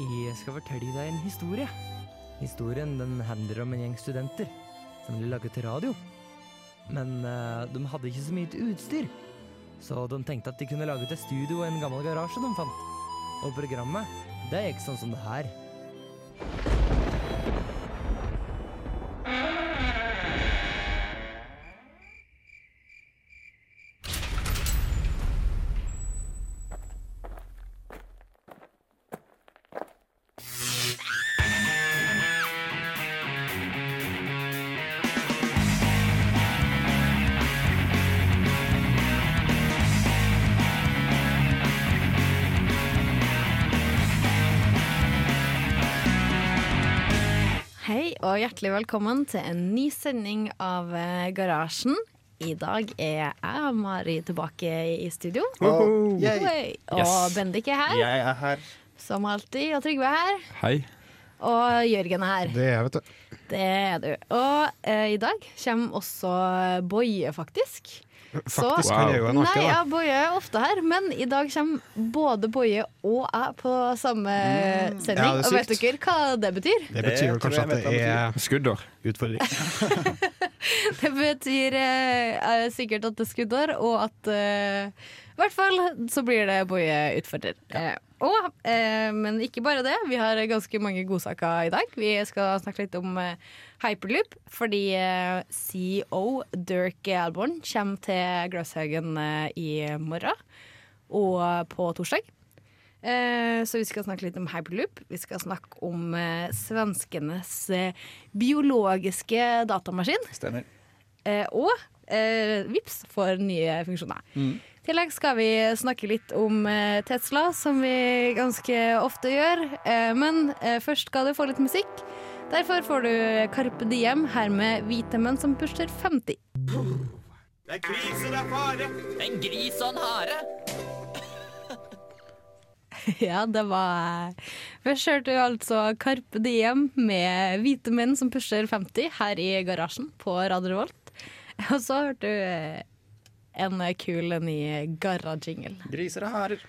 Jeg skal fortelle deg en historie. Historien den handler om en gjeng studenter som ville lage til radio. Men uh, de hadde ikke så mye utstyr, så de tenkte at de kunne lage til studio og en gammel garasje de fant. Og programmet, det gikk sånn som det her. Og hjertelig velkommen til en ny sending av eh, Garasjen. I dag er jeg og Mari tilbake i studio. Jeg, Oi. Og Yes. Bendik er her, jeg er her. som alltid. Og Trygve er her. Hei. Og Jørgen er her. Det er, vet du. Det er du. Og uh, i dag kommer også Boje, faktisk. Faktisk Så- er jo en Nei, ja. Boje er ofte her, men i dag kommer både Boje og jeg på samme sending. Ja, og vet dere hva det betyr? Det betyr Det kanskje at det det er Skuddår. utfordring. Det betyr eh, eh, sikkert at det er skuddår, og at eh, I hvert fall så blir det Boje utfordrer. Eh, og, eh, men ikke bare det, vi har ganske mange godsaker i dag. Vi skal snakke litt om eh, hyperloop, fordi eh, CEO Dirk Alborn kommer til Gløshaugen eh, i morgen og på torsdag. Eh, så vi skal snakke litt om hyperloop. Vi skal snakke om svenskenes biologiske datamaskin. Stemmer. Og VIPS får nye funksjoner. Mm. I tillegg skal vi snakke litt om Tesla, som vi ganske ofte gjør. Men først skal du få litt musikk. Derfor får du Carpe Diem her med hvite menn som pusher 50. Det er krise, det er fare. En gris og en hare. Ja, det var Først hørte du altså Carpe Diem med hvite menn som pusher 50 her i garasjen på Radio Revolt. Og så hørte du eh, en kul ny Garra-jingle. Griser og harer.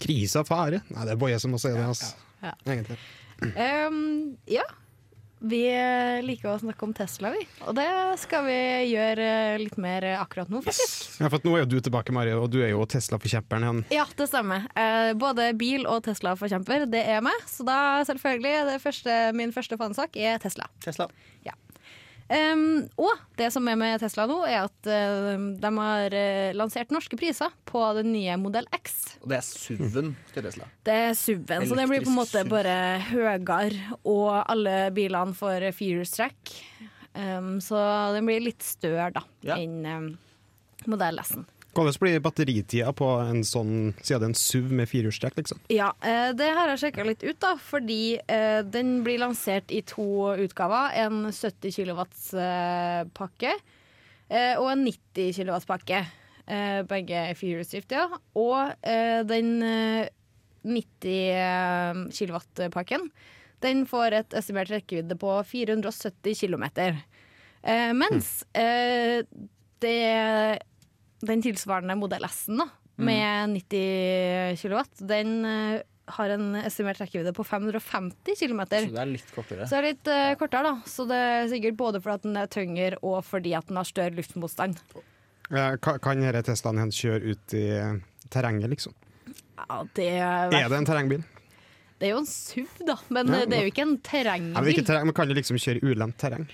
Krise og fare. Nei, det er Boje som må si det, altså. Ja. Egentlig. Um, ja. Vi liker å snakke om Tesla, vi. Og det skal vi gjøre litt mer akkurat nå, faktisk. Ja, for at nå er jo du tilbake, Marie, og du er jo Tesla-forkjemperen igjen. Ja, det stemmer. Eh, både bil og Tesla-forkjemper, det er meg. Så da selvfølgelig, det første, min første fanesak er Tesla. Tesla. Um, og det som er med Tesla nå, er at uh, de har uh, lansert norske priser på den nye modell X. Og det er SUV-en til Tesla. Det er SUV-en, så den blir på en måte SUV. bare høyere, og alle bilene får firehjulstrekk. Um, så den blir litt større da, Ja. enn um, modell S-en. Hvordan blir batteritida på en sånn, siden det er en SUV med firehjulstrekk, liksom? Ja, det det har jeg sjekka litt ut, da, fordi eh, den blir lansert i to utgaver. En 70 kW-pakke eh, og en 90 kW-pakke. Eh, begge er firehjulsdrift, ja. Og eh, den eh, 90 kW-pakken den får et estimert rekkevidde på 470 km. Eh, mens eh, det, den tilsvarende modell S-en da, med 90 kW, den eh, har en estimert rekkevidde på 550 km. Så det er litt kortere. Så det er litt uh, kortere, da. Så det er sikkert både fordi den er tyngre og fordi at den har større luftmotstand. Kan denne Teslaen hennes kjøre ut i eh, terrenget, liksom? Ja, det, er, Er det en terrengbil? det er jo en SUV, da, men Ja, det er jo ikke en Ja, men, terrengbil. ikke terreng, men kan du liksom kjøre ulendt terreng?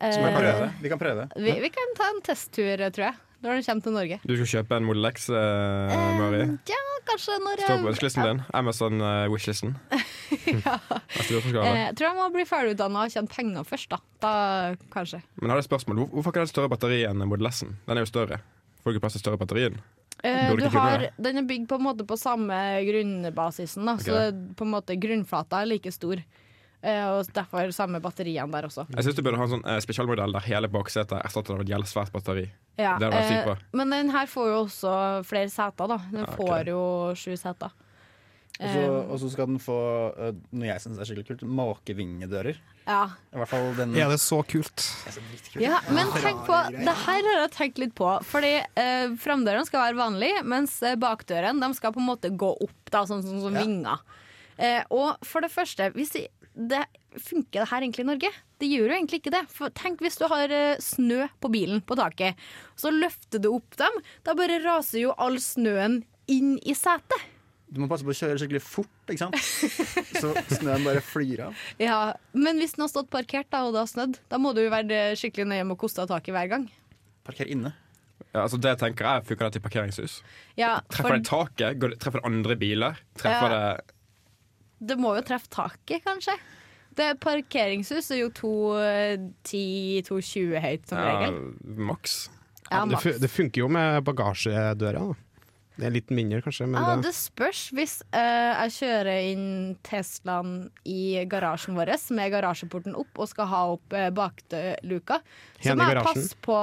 Så vi kan Eh, prøve. Vi kan prøve. vi, vi kan ta en testtur, tror jeg, når den kommer til Norge. Du skal kjøpe en Model X, eh, Mari. Ja, kanskje når Står på jeg ønskelisten din. Amazon uh, wishlisten. ja. Det. Eh, Jeg tror jeg må bli ferdigutdanna og tjene penger først, da. Da kanskje. Men jeg har et spørsmål. Hvor- Hvorfor ikke den større batteri enn Model S-en? Den er jo større. Får du ikke plass til større batteri Eh, du har, den er bygd på en måte på samme grunnbasisen, da. så på en måte grunnflata er like stor. Eh, og derfor samme batteriene der også. Jeg syns du burde ha en sånn eh, spesialmodell der hele baksetet er erstattet av et jævlig svært batteri. Ja, Det hadde vært sykt eh, men den her får jo også flere seter, da. Den Ja, okay. får jo sju seter. Og så, skal den få, noe jeg syns er skikkelig kult, måkevingedører. ja. I hvert fall den Er det så kult? er så dritkult. ja, men tenk på Det her har jeg tenkt litt på. Fordi eh, framdørene skal være vanlig, mens bakdørene skal på en måte gå opp, da, sånn som, som Ja. vinger. Eh, og for det første, hvis det, det funker det her egentlig i Norge? Det gjør jo egentlig ikke det. For tenk hvis du har eh, snø på bilen på taket, så løfter du opp dem. Da bare raser jo all snøen inn i setet. Du må passe på å kjøre skikkelig fort, ikke sant? Så snøen bare flyr av. Ja, Men hvis den har stått parkert da, og det har snødd, da må du jo være skikkelig nøye med å koste av taket hver gang. Parker inne. Ja, altså det tenker jeg Funker det til parkeringshus? Ja, Treffer det taket? Går det, treffer det andre biler? Treffer Ja. det Det må jo treffe taket, kanskje. Det Parkeringshus er jo 210-220 høyt, som ja, regel. maks? Ja, maks. det funker jo med bagasjedøra. da. Det er litt mindre, kanskje, men Ja, det, det spørs. Hvis uh, jeg kjører inn Teslaen i garasjen vår med garasjeporten opp og skal ha opp uh, bakluka, så må jeg passe på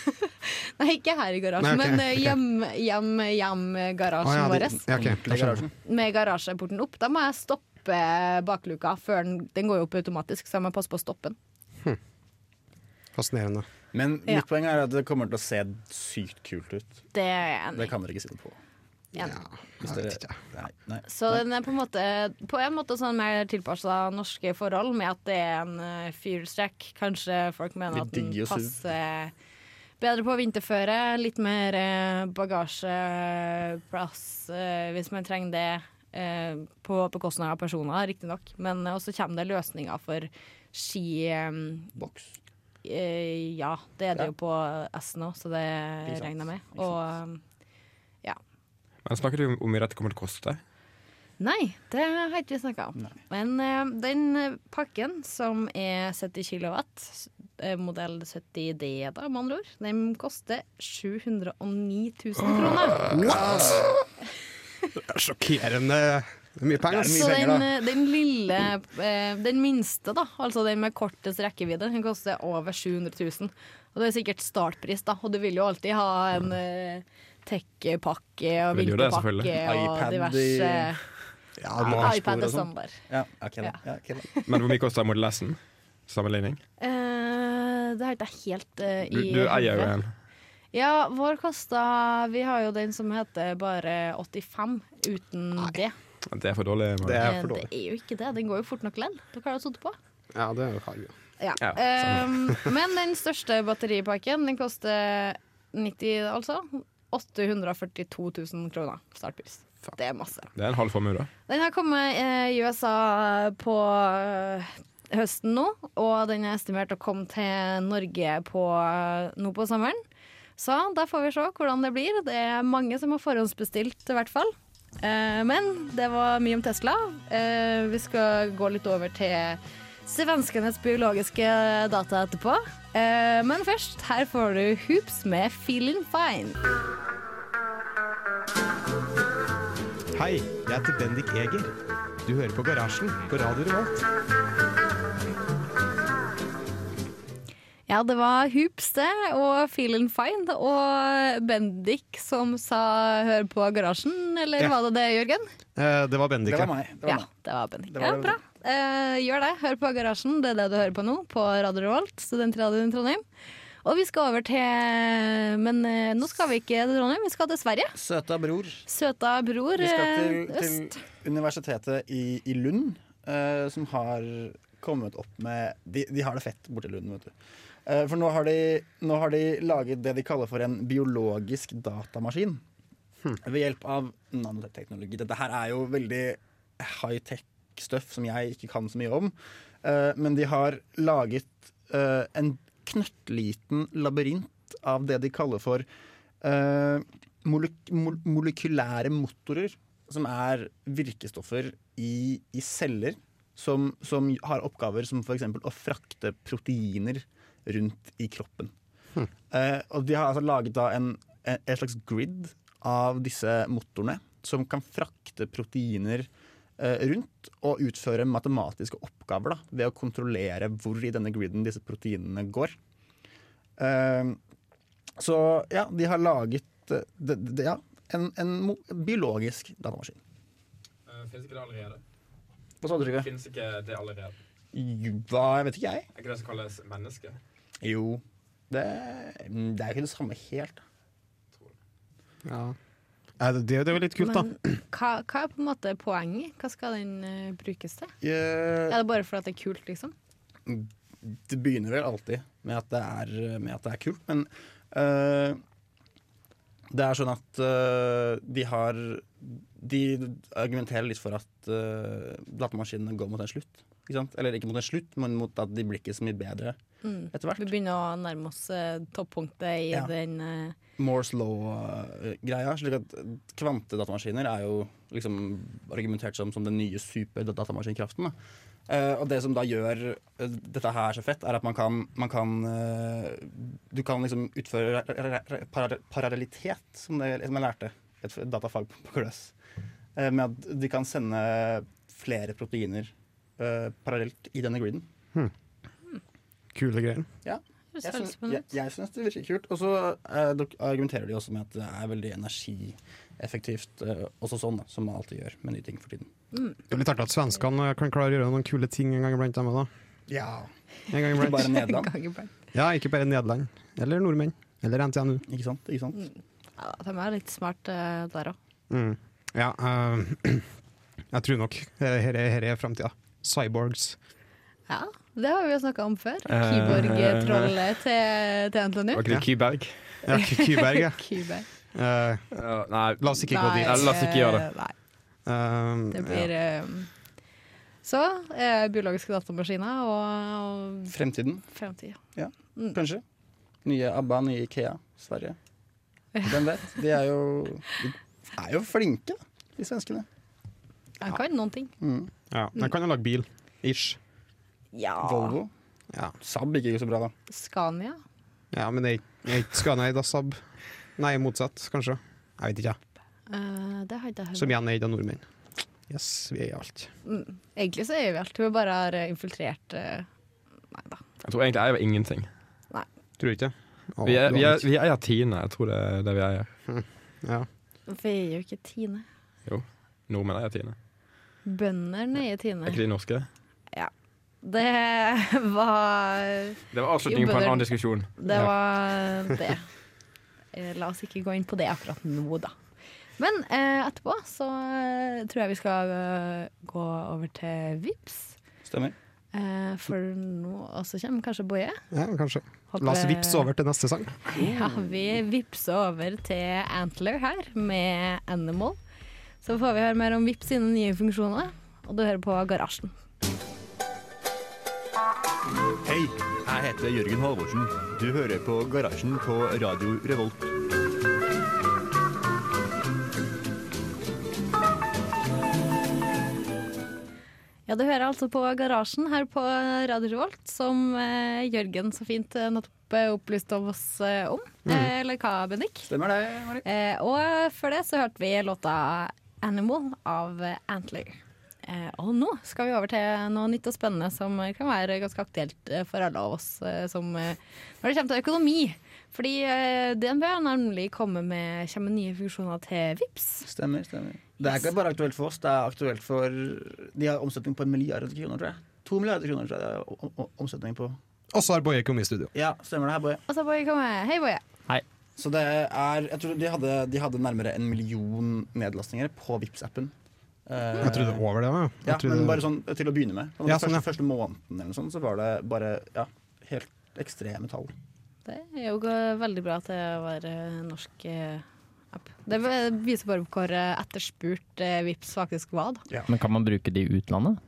Nei, ikke her i garasjen, Nei, okay, men uh, ok. hjem, hjem, hjem-garasjen ah, ja, vår. de- ja, ok, Ordentlig da skjønner jeg. garasjen. Med garasjeporten opp. Da må jeg stoppe bakluka før den Den går jo opp automatisk, så jeg må passe på å stoppe den. Fascinerende. Men Ja. mitt poeng er at det kommer til å se sykt kult ut. Det er jeg enig Det kan dere ikke si noe på. Ja, dere, nei, nei. Så den er på en måte På en måte sånn mer tilpassa norske forhold, med at det er en uh, fyrstack. Kanskje folk mener at den passer bedre på vinterføre. Litt mer eh, bagasjeplass eh, hvis man trenger det. på bekostning av personer, riktignok. Men uh, også kommer det løsninger for ski... Boks. Eh, ja, det er det Ja. jo på S nå, så det regner jeg med. Og um, Men snakker du om hvor mye dette kommer til å koste? Nei, det har ikke vi snakka om. Nei. Men eh, den pakken, som er 70 kilowatt, eh, modell 70D, da, med andre ord, den koster 709 000 kroner. Det er sjokkerende er mye penger. Er mye Så penger, den, da. eh, den lille, eh, den minste, da, altså den med kortest rekkevidde, den koster over 700 000. Og det er sikkert startpris, da, og du vil jo alltid ha en uh, tech-pakke og vinterpakke og iPad diverse Ja, iPad er sånn. standard. Ja, okay. Ja. Ja, okay. Men hvor mye koster Model S-en? Sammenligning? Eh, det har ikke jeg helt eh, Du, i du eier jo en. Ja, vår kosta Vi har jo den som heter bare 85 uten det. Det er for dårlig. Model. Det er for dårlig. det er jo ikke det. Den går jo fort nok lell. Dere har jo sittet på. Ja, det har vi jo. Ja. Ja, um, men den største batteripakken, den koster 90, altså. 842 000 kroner startpris. Det er masse. Det er en halv formue, da. Den har kommet eh, i USA på eh, høsten nå, og den er estimert å komme til Norge på, eh, nå på sommeren. Så da får vi se hvordan det blir. Det er mange som har forhåndsbestilt, i hvert fall. Eh, men det var mye om Tesla. Eh, vi skal gå litt over til svenskenes biologiske data etterpå. Eh, men først, her får du Hoops med 'Feeling Fine'. Hei, jeg heter Bendik Eger. Du hører på Garasjen på Radio Revolt. Ja, det var Hoops det, og Feeling Fine. Og Bendik som sa 'hør på garasjen', eller Ja. var det det, Jørgen? Eh, det var Bendik, Det var meg. Det var Ja, meg. det var Bendik. Det var ja, bra. Eh, gjør det. Hør på garasjen. Det er det du hører på nå, på Radio Revolt, studentradioen i Trondheim. Og vi skal over til Men eh, nå skal vi ikke til Trondheim, vi skal til Sverige. Søta bror. Søta bror Vi skal til, øst. til universitetet i, i Lund, eh, som har kommet opp med De, de har det fett borti Lund, vet du. Eh, for nå har, de, nå har de laget det de kaller for en biologisk datamaskin. Ved hjelp av nanoteknologi. Dette her er jo veldig high-tech stuff som jeg ikke kan så mye om. Eh, men de har laget eh, en knøttliten labyrint av det de kaller for molekylære motorer, som er virkestoffer i, i celler som, som har oppgaver som f.eks. å frakte proteiner rundt i kroppen. Eh, og de har altså laget da en, en, slags grid av disse motorene som kan frakte proteiner eh, rundt og utføre matematiske oppgaver da, ved å kontrollere hvor i denne griden disse proteinene går. Eh, så ja, de har laget det, det, ja, en, en biologisk datamaskin. Fins ikke det allerede? Hva sa du, Trygve? Fins ikke det allerede? Hva jeg vet ikke jeg. Er ikke det som kalles menneske? Jo, det, det er jo ikke det samme helt. Ja. Ja, det, det er jo litt kult, da. Men hva, hva er på en måte poenget? Hva skal den eh, brukes til? Eh, Er det bare fordi det er kult, liksom? det begynner vel alltid med at det er, med at det er kult, men øh, det er sånn at øh, de har De argumenterer litt for at øh, datamaskinene går mot en slutt. Ikke sant? Eller ikke mot en slutt, men mot at de blir ikke så mye bedre Mm. etter Vi begynner å nærme oss eh, toppunktet i Ja. den eh, Moores law-greia. slik at Kvantedatamaskiner er jo liksom argumentert som, som den nye superdatamaskinkraften. Da. Eh, og det som da gjør eh, dette her så fett, er at man kan, man kan eh, Du kan liksom utføre re- re- re- para- parallellitet, som, det, som jeg lærte i et datafag på Gløs. Eh, med at de kan sende flere proteiner eh, parallelt i denne griden. Kule greier. Ja. Jeg syns, jeg, jeg syns det virker kult. Og så eh, argumenterer de også med at det er veldig energieffektivt, eh, også sånn, da, som man alltid gjør med nye ting for tiden. Det er litt artig at svenskene kan klare å gjøre noen kule ting en gang iblant. Dem, da. Ja. En gang Ikke bare iblant. Nederland. Ja, ikke bare Nederland. Eller nordmenn. Eller NTNU. Ikke sant? Ikke sant? Ja, de er litt smart uh, der òg. Mm. Ja, Uh, jeg tror nok er- her er framtida. Cyborgs. Ja, det har vi jo snakka om før. Eh, Keyboard-trollet til, til NTNU. Var ikke det Kyberg? Ja, Kyberg, ja. Kyberg. Uh, nei, la oss ikke gå Nei, dit. Nei, la oss ikke gjøre det. eh, Nei, Eh, det blir ja. Så eh, biologiske datamaskiner og, og Fremtiden, fremtid. kanskje. Nye ABBA, nye Ikea, Sverige. Hvem vet? De er jo, de er jo flinke, da, de svenskene. De kan noen ting. Mm. ja, de kan jo lage bil. Ish. Ja. Volvo. Ja. Saab gikk ikke så bra, da. Scania. ja, men det er ikke- ikke Scania eid av Saab. Nei, motsatt, kanskje. Jeg vet ikke. Eh, det har ikke jeg. Som igjen er eid av nordmenn. Yes, vi er i alt. Mm. Egentlig så er vi alt. Hun bare har eh, infiltrert uh, Nei da. jeg tror egentlig jeg er ingenting. Tror du ikke? Å, Vi, er, vi, er, vi eier Tine. Jeg tror det er det vi eier. Ja. Vi er jo ikke Tine. Jo. Nordmenn eier Tine. Bøndene er Tine. Er ikke de norske? Det var Det var avslutningen på en annen diskusjon. Det var det. Eh, La oss ikke gå inn på det akkurat nå, da. Men eh, etterpå så eh, tror jeg vi skal eh, gå over til Vips. Stemmer. Eh, for nå også kommer kanskje Boje. ja, kanskje. La oss vippse over til neste sang. Ja, vi vippser over til Antler her med Animal. Så får vi høre mer om Vips sine nye funksjoner, og du hører på Garasjen. Jeg heter Jørgen Halvorsen. Du hører på Garasjen på Radio Revolt. Ja, du hører altså på Garasjen her på Radio Revolt, som eh, Jørgen så fint eh, nettopp opplyste opplyste oss eh, om. Eh, eller hva, Bendik? Stemmer det, Mari? Eh, og før det så hørte vi låta 'Animal' av eh, Antler. Eh, og nå skal vi over til noe nytt og spennende som kan være ganske aktuelt eh, for alle av oss eh, som, når det kommer til økonomi. Fordi eh, DNB har nemlig kommet med, kommer med nye funksjoner til VIPS. Stemmer, stemmer. Det er ikke bare aktuelt for oss, det er aktuelt for De har omsetning på en milliard kroner, tror jeg. To milliarder kroner tror jeg det er omsetning på. Og så har Boje kommet i studio. Ja, stemmer det her, Boje. Og så Boje kommet. Hei, Boje. Så det er Jeg tror de hadde, de hadde nærmere en million nedlastninger på Vipps-appen. Eh, Jeg trodde over det. da. Jeg Ja, men bare sånn til å begynne med. Den Ja, første, sånn, ja. første måneden eller sånn, så var det bare ja, helt ekstreme tall. Det er jo veldig bra at det var eh, norsk eh, app. Det viser bare hvor etterspurt VIPS faktisk var. Da. Men kan man bruke det i utlandet?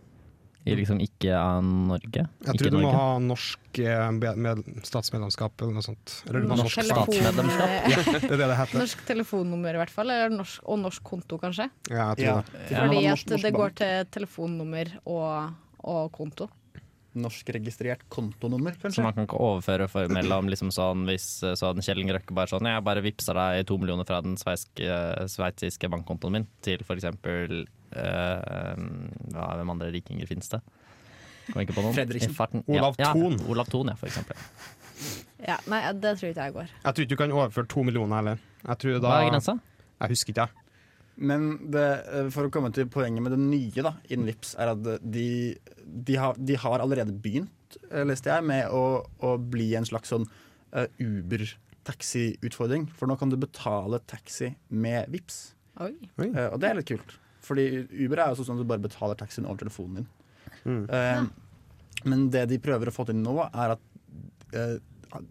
I liksom ikke av Norge? Jeg ikke tror du må Norge? ha norsk eh, med statsmedlemskap eller noe sånt. Eller Norsk norsk, Norsk statsmedlemskap? ja, Det er det det heter. norsk telefonnummer i hvert fall, eller norsk, og norsk konto kanskje. Ja, jeg tror Ja, det. Fordi ja. at norsk det går til telefonnummer og, og konto. Norskregistrert kontonummer, Så man kan ikke overføre for mellom liksom sånn hvis sånn Kjell Inge Røkke bare sånn Jeg bare vippser deg to millioner fra den sveitsiske bankkontoen min til eh, ja, Hvem andre rikinger finnes det? Kommer ikke på noen. Fredriksen. Olav ja, Thon. Ja, Olav Thon, ja, for eksempel. Ja, nei, det tror ikke jeg går. Jeg tror ikke du kan overføre to millioner heller. Jeg tror da, Hva er grensa? Jeg husker ikke, jeg. Men det, eh, for å komme til poenget med det nye da, innen Vips, er at de, de, har, de har allerede begynt, eh, leste jeg, med å, å bli en slags sånn uh, Uber-taxi-utfordring. For nå kan du betale taxi med Vips. Oi. Eh, og det er litt kult. Fordi Uber er jo sånn at du bare betaler taxien over telefonen din. Mm. Eh, Men det de prøver å få til nå, er at eh,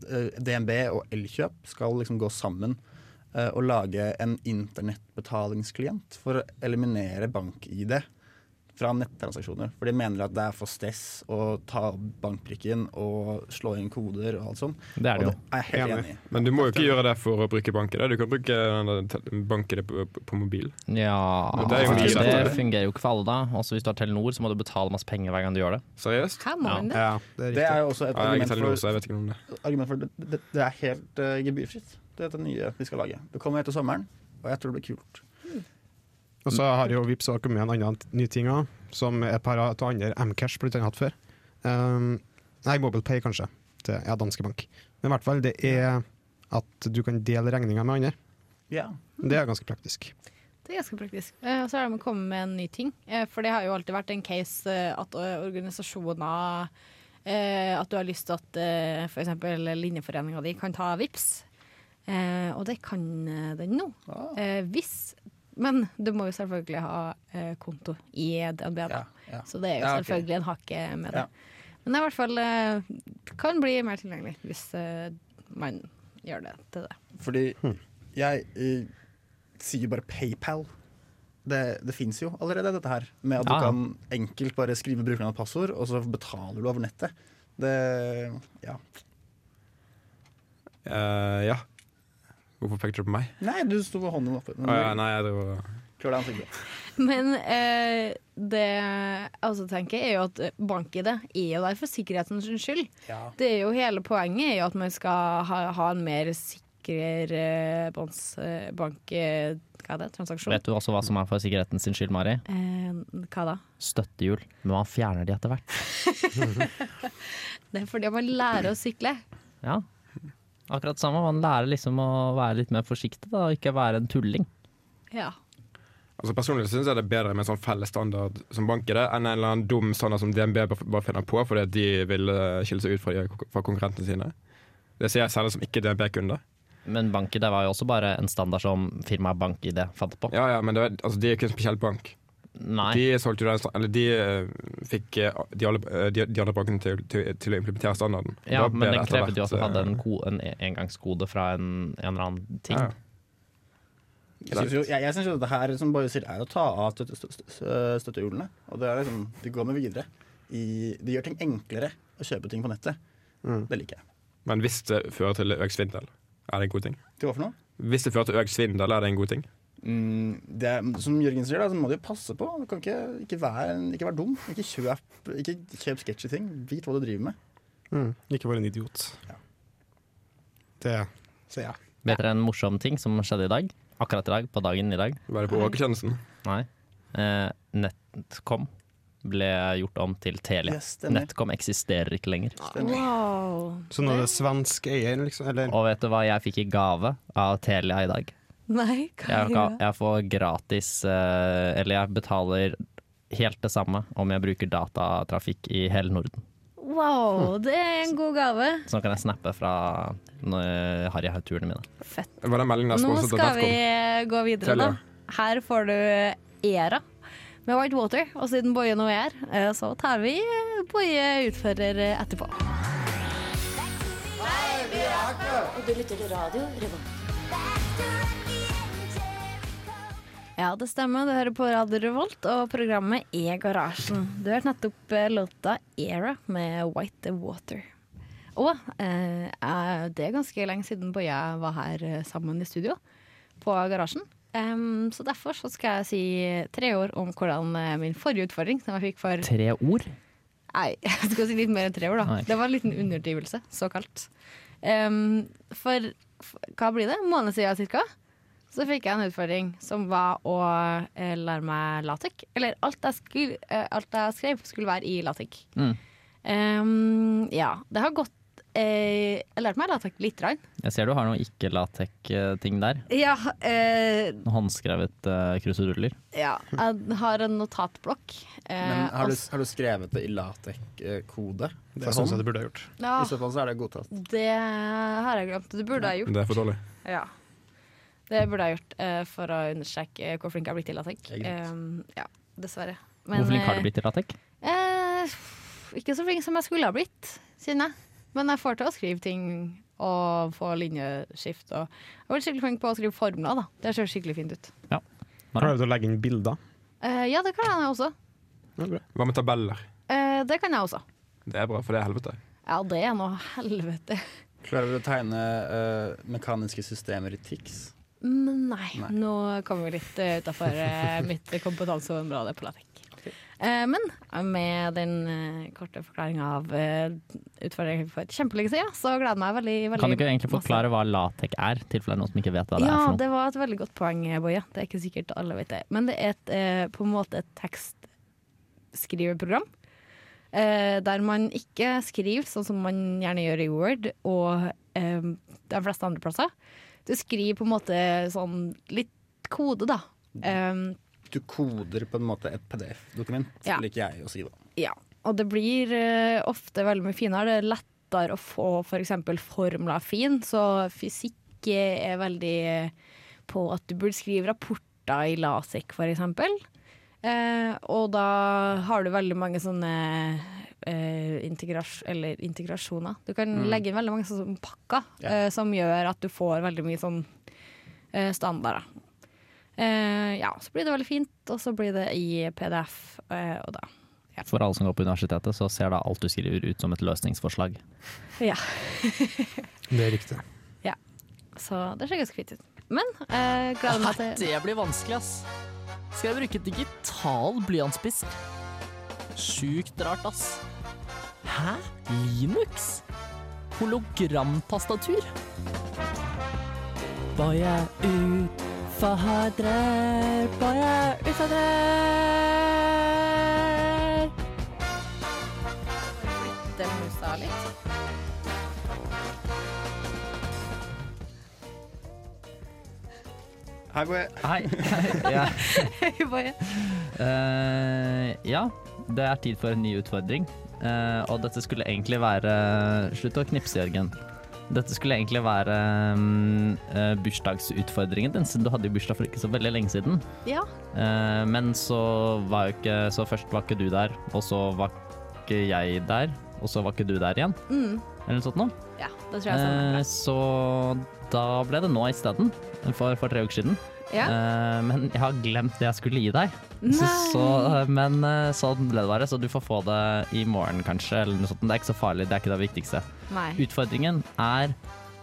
eh, DNB og Elkjøp skal liksom gå sammen eh, og lage en internettbetalingsklient for å eliminere bank-ID fra nettransaksjoner. For de mener at det er for stress å ta bankbrikken og slå inn koder og alt sånt. Det er det jo. det er helt Enig. enig. Men du må jo ikke gjøre det for å bruke bank-ID. Du kan bruke te- bank-ID på, på, mobil. Ja, det jo mye det fungerer jo ikke for alle, da. Også hvis du har Telenor, så må du betale masse penger hver gang du gjør det. Seriøst? Her må Ja. det. Ja, det er Det er jo også et Ja, argument Telenor, for, argument for det, det, det er helt uh, gebyrfritt. Det er det nye vi skal lage. Det kommer etter sommeren, og jeg tror det blir kult. Og så har jo Vipps også kommet med en annen ny ting også, som et par av andre Mcash blant annet hatt før. Um, nei, MobilePay kanskje, til ja, danske bank. Men i hvert fall, det er at du kan dele regninger med andre. Ja. Det er ganske praktisk. Det er ganske praktisk. Eh, Og så med å komme med en ny ting. Eh, For det har jo alltid vært en case eh, at eh, organisasjoner At du har lyst til at eh, f.eks. linjeforeninga di kan ta VIPS. Eh, og det kan den nå. Ah. Eh, hvis Men du må jo selvfølgelig ha eh, konto i DNB, da. Ja, ja. Så det er jo Ja, okay. selvfølgelig en hake med det. Ja. Men det er i hvert fall eh, kan bli mer tilgjengelig hvis eh, man gjør det til det. Fordi jeg eh, sier bare PayPal. Det, det fins jo allerede, dette her. Med at Ja, du kan enkelt bare skrive brukernavn og passord, og så betaler du over nettet. Det Ja. Uh, ja. Hvorfor pekte du på meg? Nei, du sto med hånden oppe. Å ja, nei, jeg var... Klør deg ansiktet. Men eh, det jeg også tenker, er jo at bank-ID er jo der for sikkerhetens skyld. Ja. Det er jo Hele poenget er jo at man skal ha, ha en mer sikker eh, eh, bank... Eh, hva er det? Transaksjon? Vet du også hva som er for sikkerheten sin skyld, Mari? Eh, hva da? Støttehjul. Men man fjerner de etter hvert. Det er fordi man lærer å sykle. Ja. Akkurat det samme. Man lærer liksom å være litt mer forsiktig da, og ikke være en tulling. Ja. Altså Personlig syns jeg det er bedre med en sånn felles standard som bank er det, enn en eller annen dum standard som DNB bare bare finner på fordi de vil eh, skille seg ut fra, de, fra konkurrentene sine. Det sier jeg selv som ikke DNB-kunde. Men BankID var jo også bare en standard som firmaet BankID fant på. Ja, ja, men det altså, de er ikke en spesiell bank. Nei. De solgte jo den, eller de eh, fikk eh, de, alle, eh, de, de alle bankene til, til, til å implementere standarden. Ja, da men det den krevde jo at du hadde en, ko, en engangskode fra en, en eller annen ting. ja. Jeg syns jo, jeg, jeg synes jo dette her som bare sier, er å ta av støtte, støtte, støtte, støttehjulene. Og det er liksom, de går med videre. I, de gjør ting enklere å kjøpe ting på nettet. Mm. Det liker jeg. Men hvis det fører til økt svindel, er det en god ting? Til hva for noe? Hvis det fører til økt svindel, er det en god ting? Mm, det som Jørgen sier, da, så må du jo passe på. Du kan ikke, ikke, være, ikke være dum. Ikke kjøp, ikke kjøp sketchy ting. Vit hva du driver med. Mm. Ikke være en idiot. Ja. Det sier jeg. Vet dere en morsom ting som skjedde i dag? Akkurat i dag, på dagen i dag? Være på Åkertjenesten? Nei. Eh, Netcom ble gjort om til Telia. Yes. Netcom eksisterer ikke lenger. Wow. Så nå er det svensk eier, liksom? Eller? Og vet du hva jeg fikk i gave av Telia i dag? Nei, hva Jeg, er kan, jeg får gratis eh, Eller jeg betaler helt det samme om jeg bruker datatrafikk i hele Norden. Wow, det er en god gave. Så nå kan jeg snappe fra Harry Harryhaug-turene mine. Fett. Nå skal vi gå videre, da. Her får du Era med White Water. Og siden Boje nå er her, eh, så tar vi eh, Boje utfører eh, etterpå. Og du lytter til radio Revolt. Ja, det stemmer. Du hører på Radio Revolt, og programmet E-garasjen. Du hørte nettopp eh, låta Era med White Water. Og eh, det er ganske lenge siden jeg var her eh, sammen i studio på Garasjen. Um, så derfor så skal jeg si tre ord om hvordan eh, min forrige utfordring, som jeg fikk for Tre ord? Nei, jeg skal si litt mer enn tre ord, da. Nei. Det var en liten underdrivelse, såkalt. Um, for, for hva blir det? En måned siden cirka. Så fikk jeg en utfordring som var å eh, lære meg latek. Eller alt jeg, skulle, eh, alt jeg skrev, skulle være i latek. Mm. Um, ja, det har gått eh, Jeg lærte meg latek lite grann. Jeg ser du har noen ikke-latek-ting der. Ja, eh, Noen Håndskrevet eh, kruseduller. ja, jeg har en notatblokk. eh, Men har du, har du skrevet det i latek-kode? Det syns jeg du burde ha gjort. ja, I så fall så er det godtatt. det har jeg glemt. Det burde jeg gjort. Det er for dårlig. Ja. Det burde jeg gjort uh, for å understreke hvor flink jeg har blitt i LaTeX. Det er greit. Eh, ja, dessverre. Hvor flink har eh, du blitt i latek? Uh, ikke så flink som jeg skulle ha blitt, kjenner jeg. Men jeg får til å skrive ting og få linjeskift. Og jeg har vært skikkelig flink på å skrive formler. da. Det ser skikkelig fint ut. Klarer du å legge inn bilder? Uh, ja, det kan jeg også. Ja. Hva med tabeller? Uh, det kan jeg også. Det er bra, for det er helvete. Ja, det er noe helvete. Klarer du å tegne uh, mekaniske systemer i TIX? Men nei, Nei. nå kommer vi litt uh, utafor mitt kompetanseområde på latek. Eh, men med den uh, korte forklaringa av uh, utfordringen for kjempelenge siden, så gleder jeg meg veldig, veldig Kan du ikke egentlig masse. forklare hva latek er, i tilfelle noen som ikke vet hva det ja, er noe? det var et veldig godt poeng, Boje. Det er ikke sikkert alle vet det. Men det er et, eh, på en måte et tekstskriveprogram. Eh, der man ikke skriver sånn som man gjerne gjør i Word og eh, de fleste andre plasser. Du skriver på en måte sånn litt kode, da. Um, Du koder på en måte et PDF-dokument, Ja. liker jeg å si da. Ja, og det blir uh, ofte veldig mye finere. Det er lettere å få f.eks. formler fin, så fysikk er veldig på at du burde skrive rapporter i LASIK f.eks. Eh, og da har du veldig mange sånne eh, integras eller integrasjoner. Du kan legge inn veldig mange sånne pakker yeah. eh, som gjør at du får veldig mye sånn eh, standarder. Eh, ja, så blir det veldig fint, og så blir det i PDF, eh, og da ja. For alle som går på universitetet, så ser da alt du skriver ut som et løsningsforslag. Ja. Det er riktig. Ja. Så det ser ganske fint ut. Men eh, gleder meg til Det blir vanskelig, ass. Skal jeg bruke digital blyantspiss? Sjukt rart, ass. Hæ? Linux? Hologramtastatur? Boje utfordrer, boje utfordrer. Den musa litt. Hei, Boje. Hei. ja. Hei, Boje. Uh, ja, det er tid for en ny utfordring. Eh, og dette skulle egentlig være Slutt å knipse, Jørgen. Dette skulle egentlig være um, uh, bursdagsutfordringen din, siden du hadde jo bursdag for ikke så veldig lenge siden. ja. Uh, men så var jo ikke Så først var ikke du der, og så var ikke jeg der, og så var ikke du der igjen. Mm. Eller noe sånt noe. ja, det tror jeg stemmer. Så da ble det nå isteden, for, for tre uker siden. Ja. Uh, men jeg har glemt det jeg skulle gi deg. Så, så, eh, men uh, sånn ble det bare, så du får få det i morgen kanskje. Eller noe sånt. Det er ikke så farlig, det er ikke det viktigste. Nei. Utfordringen er,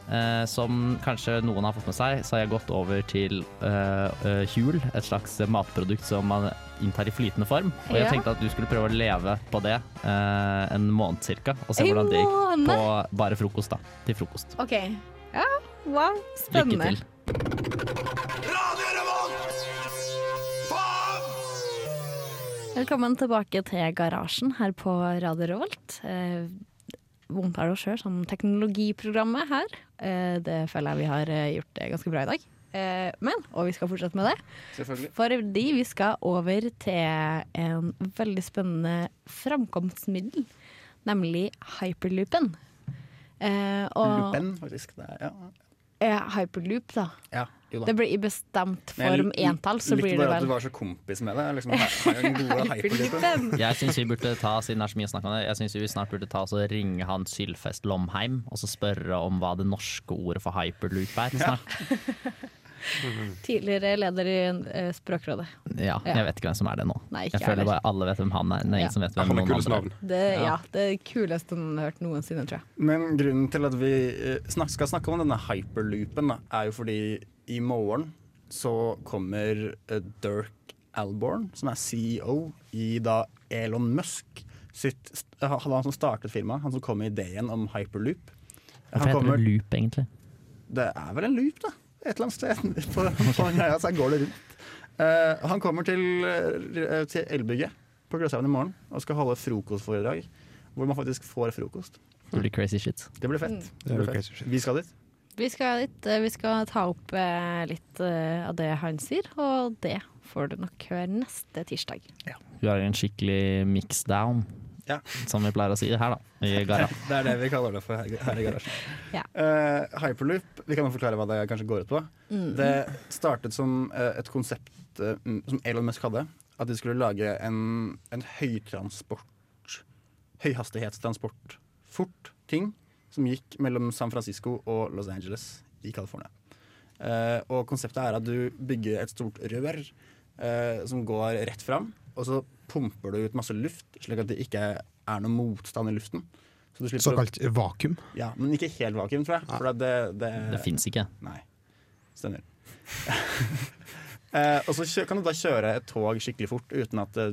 Uh, som kanskje noen har fått med seg, så har jeg gått over til uh, Huel, et slags matprodukt som man inntar i flytende form. Og jeg Ja. tenkte at du skulle prøve å leve på det en måned cirka, og se En hvordan det gikk måned? på bare frokost, da. Til frokost. OK. Ja, wow. Lykke Spennende. til. Velkommen tilbake til garasjen her på Radio Revolt. Eh, omtaler oss sjøl som teknologiprogrammet her. Eh, det føler jeg vi har eh, gjort ganske bra i dag. Eh, men, og vi skal fortsette med det, fordi vi skal over til en veldig spennende framkomstmiddel, nemlig hyperloopen. Eh, og Loopen, faktisk. Det er, ja. eh, hyperloop, da. ja. Det blir i bestemt form entall, så blir det bare at du var så kompis med det. Liksom, har, jo gode. Jeg syns vi burde ta siden det er så mye snakk om det, jeg synes vi snart burde ta og ringe han Sylfest Lomheim og så spørre om hva det norske ordet for hyperloop er. Snart. Tidligere leder i eh, Språkrådet. Ja, Ja. jeg vet ikke hvem som er det nå. Nei, Jeg føler bare alle vet hvem han er. Er Ja. som vet hvem Han er noen andre navn. Det, ja. Ja. det kuleste han har hørt noensinne, tror jeg. Men grunnen til at vi eh, snak skal snakke om denne hyperloopen, da, er jo fordi i morgen så kommer eh, Dirk Alborn, som er CEO i da Elon Musk sitt st- Han som startet firmaet, han som kom med ideen om hyperloop. Hvorfor Han heter kommer, det loop, egentlig? det er vel en loop, da. Et eller annet sted på, på den greia, så går det rundt. Uh, han kommer til, uh, til Elbygget på Gløshaugen i morgen og skal holde frokostforedrag. Hvor man faktisk får frokost. Det blir crazy shit. Det blir fett. Mm. Det blir fett. Vi skal dit. Vi skal dit. eh, Vi skal ta opp eh, litt eh, av det han sier, og det får du nok høre neste tirsdag. Vi har en skikkelig mixdown, Ja. som vi pleier å si her, da. I garasjen. Det er det vi kaller det for her, i garasjen. Ja. uh, hyperloop vi kan jo forklare hva det kanskje går ut på. Mm. Det startet som et konsept mm, som Elon Musk hadde. At de skulle lage en, en høytransport Høyhastighetstransport. Fort ting som gikk mellom San Francisco og Los Angeles i California. Uh, og konseptet er at du bygger et stort rør uh, som går rett fram, og så pumper du ut masse luft, slik at det ikke er noe motstand i luften. Så du slipper å- Såkalt vakuum. ja, men ikke helt vakuum, tror jeg. For det, det, Det fins ikke. Nei. Stemmer. eh, og så kan du da kjøre et tog skikkelig fort uten at det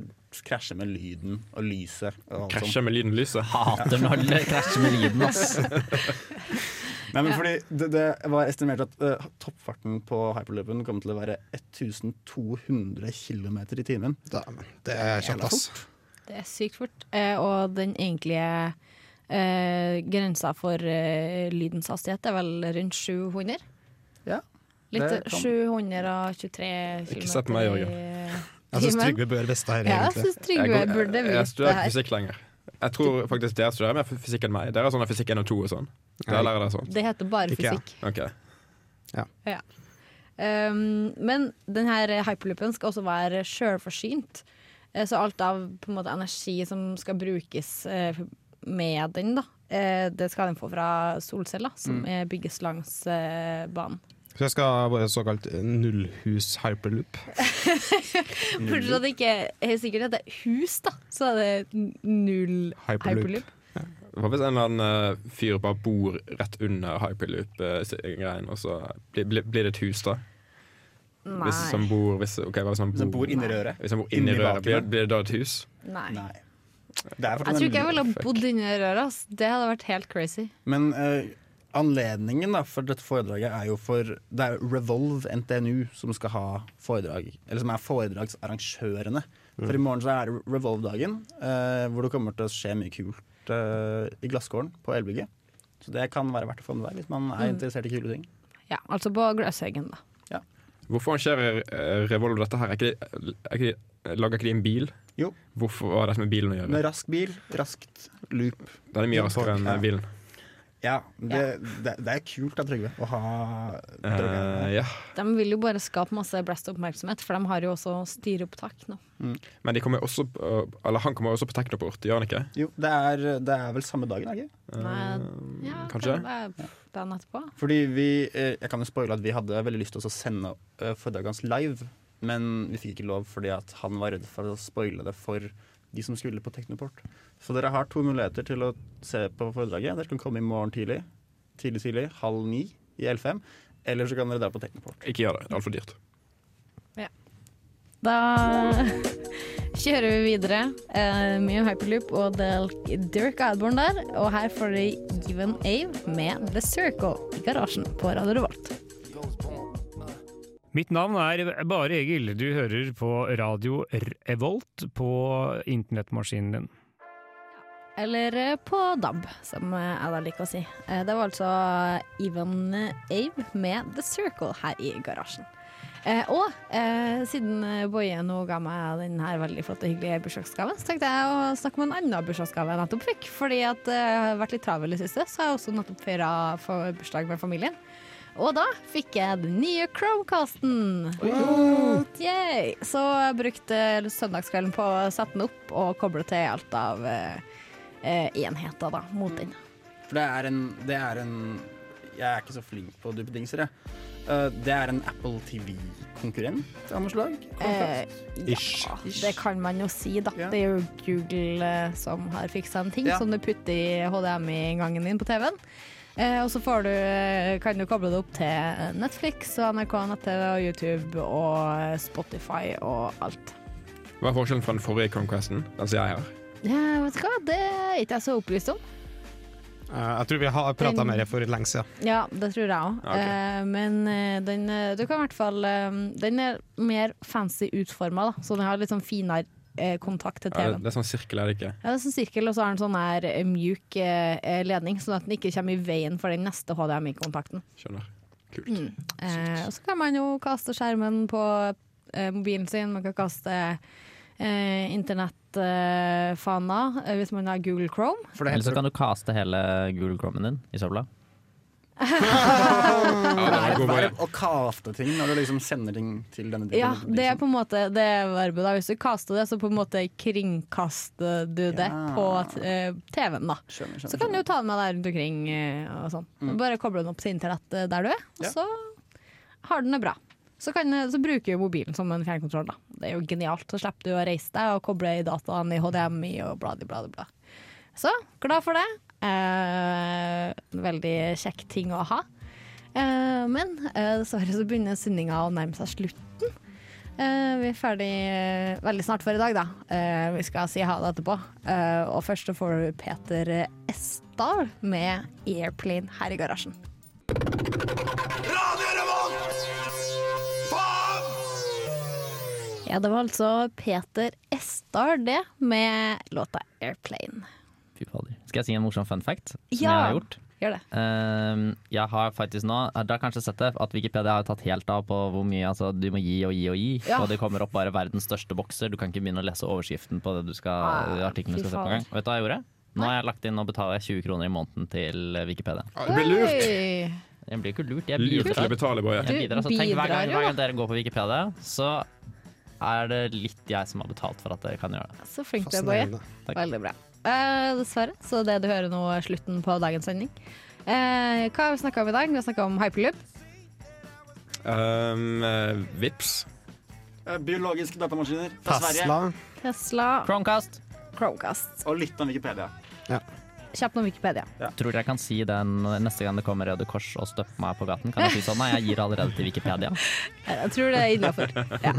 krasjer med lyden og lyset. Og Krasjer med lyden og lyset. Hater når det krasjer med lyden, ass. Nei, men fordi det, det var estimert at uh, toppfarten på hyperloopen kommer til å være 1200 km i timen. det er kjapt, ass. Det er sykt fort. Eh, og den egentlige eh, grensa for eh, lydens hastighet er vel rundt 700? Ja. Litt det kan- 723 km Ikke se på meg, Jørgen. Jeg syns Trygve bør vite her, Ja, jeg synes Trygve Jeg burde Jeg vite studerer ikke fysikk lenger. Jeg tror faktisk dere studerer mer fysikk enn meg. Dere er sånn fysikk 1 og 2 og sånn. Dere lærer dere sånt. Det heter bare Ikke ja. fysikk. Ok. Ja. Um, men denne hyperloopen skal også være sjølforsynt. Eh, Så alt av på en måte, energi som skal brukes eh, med den, da, eh, det skal den få fra solceller, som Mm. bygges langs banen. Så jeg skal være såkalt nullhus hyperloop. Fortsatt ikke helt sikkert at det er hus, da, så er det null Hyperloop. hyperloop. Hva hvis en eller annen eh, fyr bare bor rett under hyperloop-greien, og så blir, blir, det et hus, da? Nei. Hvis han bor, hvis, ok, hvis han Hvis bor inni røret? Hvis han bor inni røret, blir, blir det da et hus? Nei. Det er Jeg tror ikke jeg ville ha bodd inni røret. Det hadde vært helt crazy. Men eh, anledningen da, for dette foredraget er jo for Det er Revolve NTNU som skal ha foredrag. Eller som er foredragsarrangørene. For i morgen så er det Revolve-dagen, eh, hvor det kommer til å skje mye kult eh, i Glasskåren på Elbygget. Så det kan være verdt å få med deg hvis man er Mm. interessert i kule ting. Ja, altså på Gløshaugen, da. Hvorfor arrangerer eh, Revolve dette her? Er ikke de, er ikke de, lager ikke de en bil? Jo. Hvorfor har det med bilen å gjøre? Med rask bil, raskt loop. Den er mye raskere enn Ja. bilen. Ja, det, det, det er kult av Trygve, å ha uh, ja. De vil jo bare skape masse blest oppmerksomhet, for de har jo også styreopptak nå. Men de kommer også på, eller han kommer også på Teknoport, gjør han ikke? Jo, det er, det er vel samme dagen, er det ikke? Nei, ja, kanskje? Det er dagen etterpå. Fordi vi, eh, jeg kan jo spoile at vi hadde veldig lyst til å sende eh, foredraget hans live, men vi fikk ikke lov fordi at han var redd for å spoile det for de som skulle på Teknoport. Så dere har to muligheter til å se på foredraget. Dere kan komme i morgen tidlig, tidlig, tidlig, halv ni i L5. Eller så kan dere dra på Teknoport. Ikke gjør det, det er altfor dyrt. Da kjører vi videre. Uh, mye hyperloop og Dirk Adborn der. Og her får dere Given Ave med The Circle i garasjen på Radio Revolt. Mitt navn er Bare Egil. Du hører på radio Revolt på internettmaskinen din. Eller eh, på DAB, som eh, jeg da liker å si. Eh, Det var altså Even Ave med The Circle her i garasjen. Og siden Boje nå ga meg den her veldig flotte og hyggelige bursdagsgaven, så tenkte jeg å snakke om en annen bursdagsgave jeg nettopp fikk. Fordi at jeg har vært litt travel i det siste, så har jeg også nettopp feira bursdag med familien. Og da fikk jeg den nye Chromecasten. Yay! Så jeg brukte søndagskvelden på å sette den opp og koble til alt av eh, eh, enheter da, mot den. For det er en, det er en Jeg er ikke så flink på duppedingser, jeg. Uh, det er en Apple TV-konkurrent av noe slag? Eh, ja, det kan man jo si, da. Det er jo Google eh, som har fiksa en ting Ja. som du putter i HDMI-inngangen din på TV-en. Eh, og så får du, eh, kan du koble det opp til Netflix og NRK nett-TV og YouTube og Spotify og alt. Hva er forskjellen fra den forrige Conquesten, den som jeg har? Eh, vet du hva, det er ikke jeg så opplyst om. Eh, jeg tror vi har prata med mer for lenge siden. Ja, det tror jeg òg. Okay. ok. men eh, den, eh, du kan i hvert fall eh, Den er mer fancy utforma, så den har litt sånn finere eh, kontakt til TV-en. det er sånn sirkel, er det ikke? Ja, det er sånn sirkel, og så har den sånn her eh, mjuk eh, ledning, sånn at den ikke kommer i veien for den neste HDMI-kontakten. Skjønner. Mm. Eh, og så kan man jo kaste skjermen på eh, mobilen sin, man kan kaste eh, internettfana eh, hvis man har Google Chrome. Eller så kan du kaste hele Google Chromen din i søpla. Verb, verb å kaste ting når du liksom sender ting til denne Ja, det er på en måte det verbet. da Hvis du kaster det, så på en måte kringkaster du det Ja. på eh, TV-en. da Skjønner, skjønner, Så kan du ta den med deg rundt omkring eh, og sånn. Mm. Bare koble den opp til internett eh, der du er, og Ja. så har den det bra. Så, kan, så bruker du mobilen som en fjernkontroll. da Det er jo genialt. Så slipper du å reise deg og koble i dataen i HDMI og bla, bla, bla. Så glad for det. Eh, veldig kjekk ting å ha. Eh, men eh, dessverre så begynner sendinga å nærme seg slutten. Eh, vi er ferdig veldig snart for i dag, da. Eh, vi skal si ha det etterpå. Eh, og først så får du Peter Esdal med 'Airplane' her i garasjen. Ja, det var altså Peter Esdal, det, med låta 'Airplane'. Fy fader. Skal jeg si en morsom fun fact? Som Ja. jeg har gjort? Gjør det. Uh, jeg har faktisk nå Dere har kanskje sett det, at Wikipedia har tatt helt av på hvor mye altså, du må gi og gi og gi. Ja. Og det kommer opp bare verdens største bokser. Du kan ikke begynne å lese overskriften på det du skal, Ah, artikkelen du skal se på faen. gang. Vet du hva jeg gjorde? Nå har jeg lagt inn og betaler 20 kroner i måneden til Wikipedia. Det blir lurt. Jeg blir ikke lurt, jeg Lurt bidrar. betale, Boje. Jeg bidrar. Så tenk hver gang, hver gang dere går på Wikipedia, så er det litt jeg som har betalt for at dere kan gjøre det. Så flink du er, Boje. Veldig bra. Eh, dessverre, så det du hører nå er slutten på dagens sending. Eh, hva har vi snakka om i dag? Vi har snakka om hyperloop. Um, eh, vips. Eh, Biologiske datamaskiner fra Sverige. Tesla. Tesla, Chromecast. Chromecast. Og litt om Wikipedia. Kjapt om Wikipedia. Tror dere jeg kan si den neste gang det kommer Røde Kors og støpper meg på gaten? Kan jeg si sånn? Nei, jeg gir allerede til Wikipedia. Jeg tror det er innafor. Ja.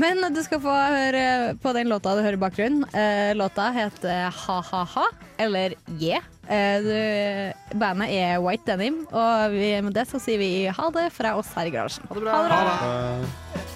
Men du skal få høre på den låta du hører i bakgrunnen. Eh, låta heter Ha-ha-ha, eller Yeah. Eh, bandet er White Denim, og med det så sier vi ha det fra oss her i garasjen. Ha det bra. Ha det bra. Uh,